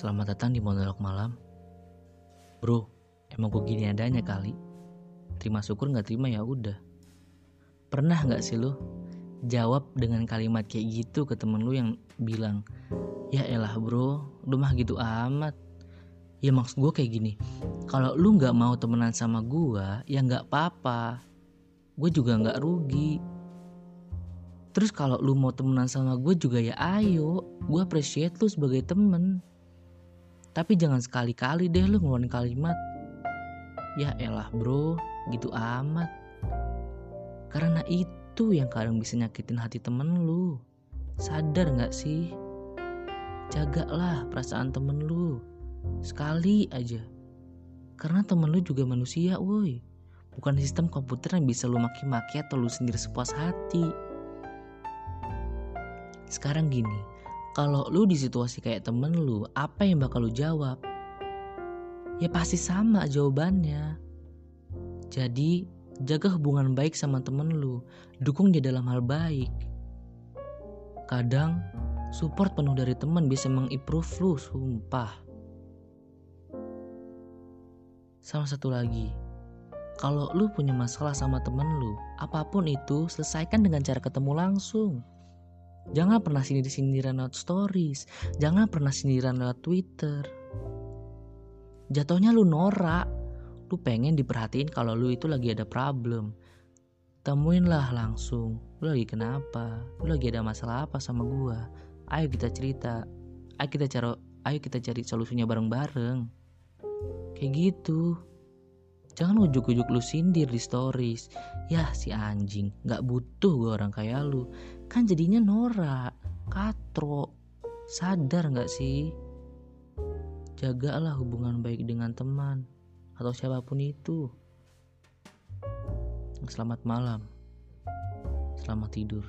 Selamat datang di monolog malam. Bro, emang gue gini adanya kali. Terima syukur nggak terima ya udah. Pernah nggak sih lo jawab dengan kalimat kayak gitu ke temen lu yang bilang, ya elah bro, lu mah gitu amat. Ya maksud gue kayak gini, kalau lu nggak mau temenan sama gue, ya nggak apa-apa. Gue juga nggak rugi. Terus kalau lu mau temenan sama gue juga ya ayo, gue appreciate lu sebagai temen. Tapi jangan sekali-kali deh lu ngeluarin kalimat, ya elah bro, gitu amat. Karena itu yang kadang bisa nyakitin hati temen lu. Sadar gak sih? Jagalah perasaan temen lu. Sekali aja. Karena temen lu juga manusia woi. Bukan sistem komputer yang bisa lu maki-maki atau lu sendiri sepuas hati. Sekarang gini, kalau lu di situasi kayak temen lu, apa yang bakal lu jawab? Ya pasti sama jawabannya. Jadi, jaga hubungan baik sama temen lu. Dukung dia dalam hal baik. Kadang, support penuh dari temen bisa mengimprove lu, sumpah. Sama satu lagi, kalau lu punya masalah sama temen lu, apa pun itu selesaikan dengan cara ketemu langsung. Jangan pernah sindir-sindiran lewat stories. Jangan pernah sindiran lewat Twitter. Jatuhnya lu norak. Lu pengen diperhatiin kalau lu itu lagi ada problem. Temuinlah langsung. Lu lagi kenapa? Lu lagi ada masalah apa sama gua? Ayo kita cerita. Ayo kita cari ayo kita cari solusinya bareng-bareng. Kayak gitu. Jangan ujuk-ujuk lu sindir di stories. Yah si anjing, gak butuh gue orang kayak lu. Kan jadinya norak, katro. Sadar gak sih? Jagalah hubungan baik dengan teman atau siapa pun itu. Selamat malam. Selamat tidur.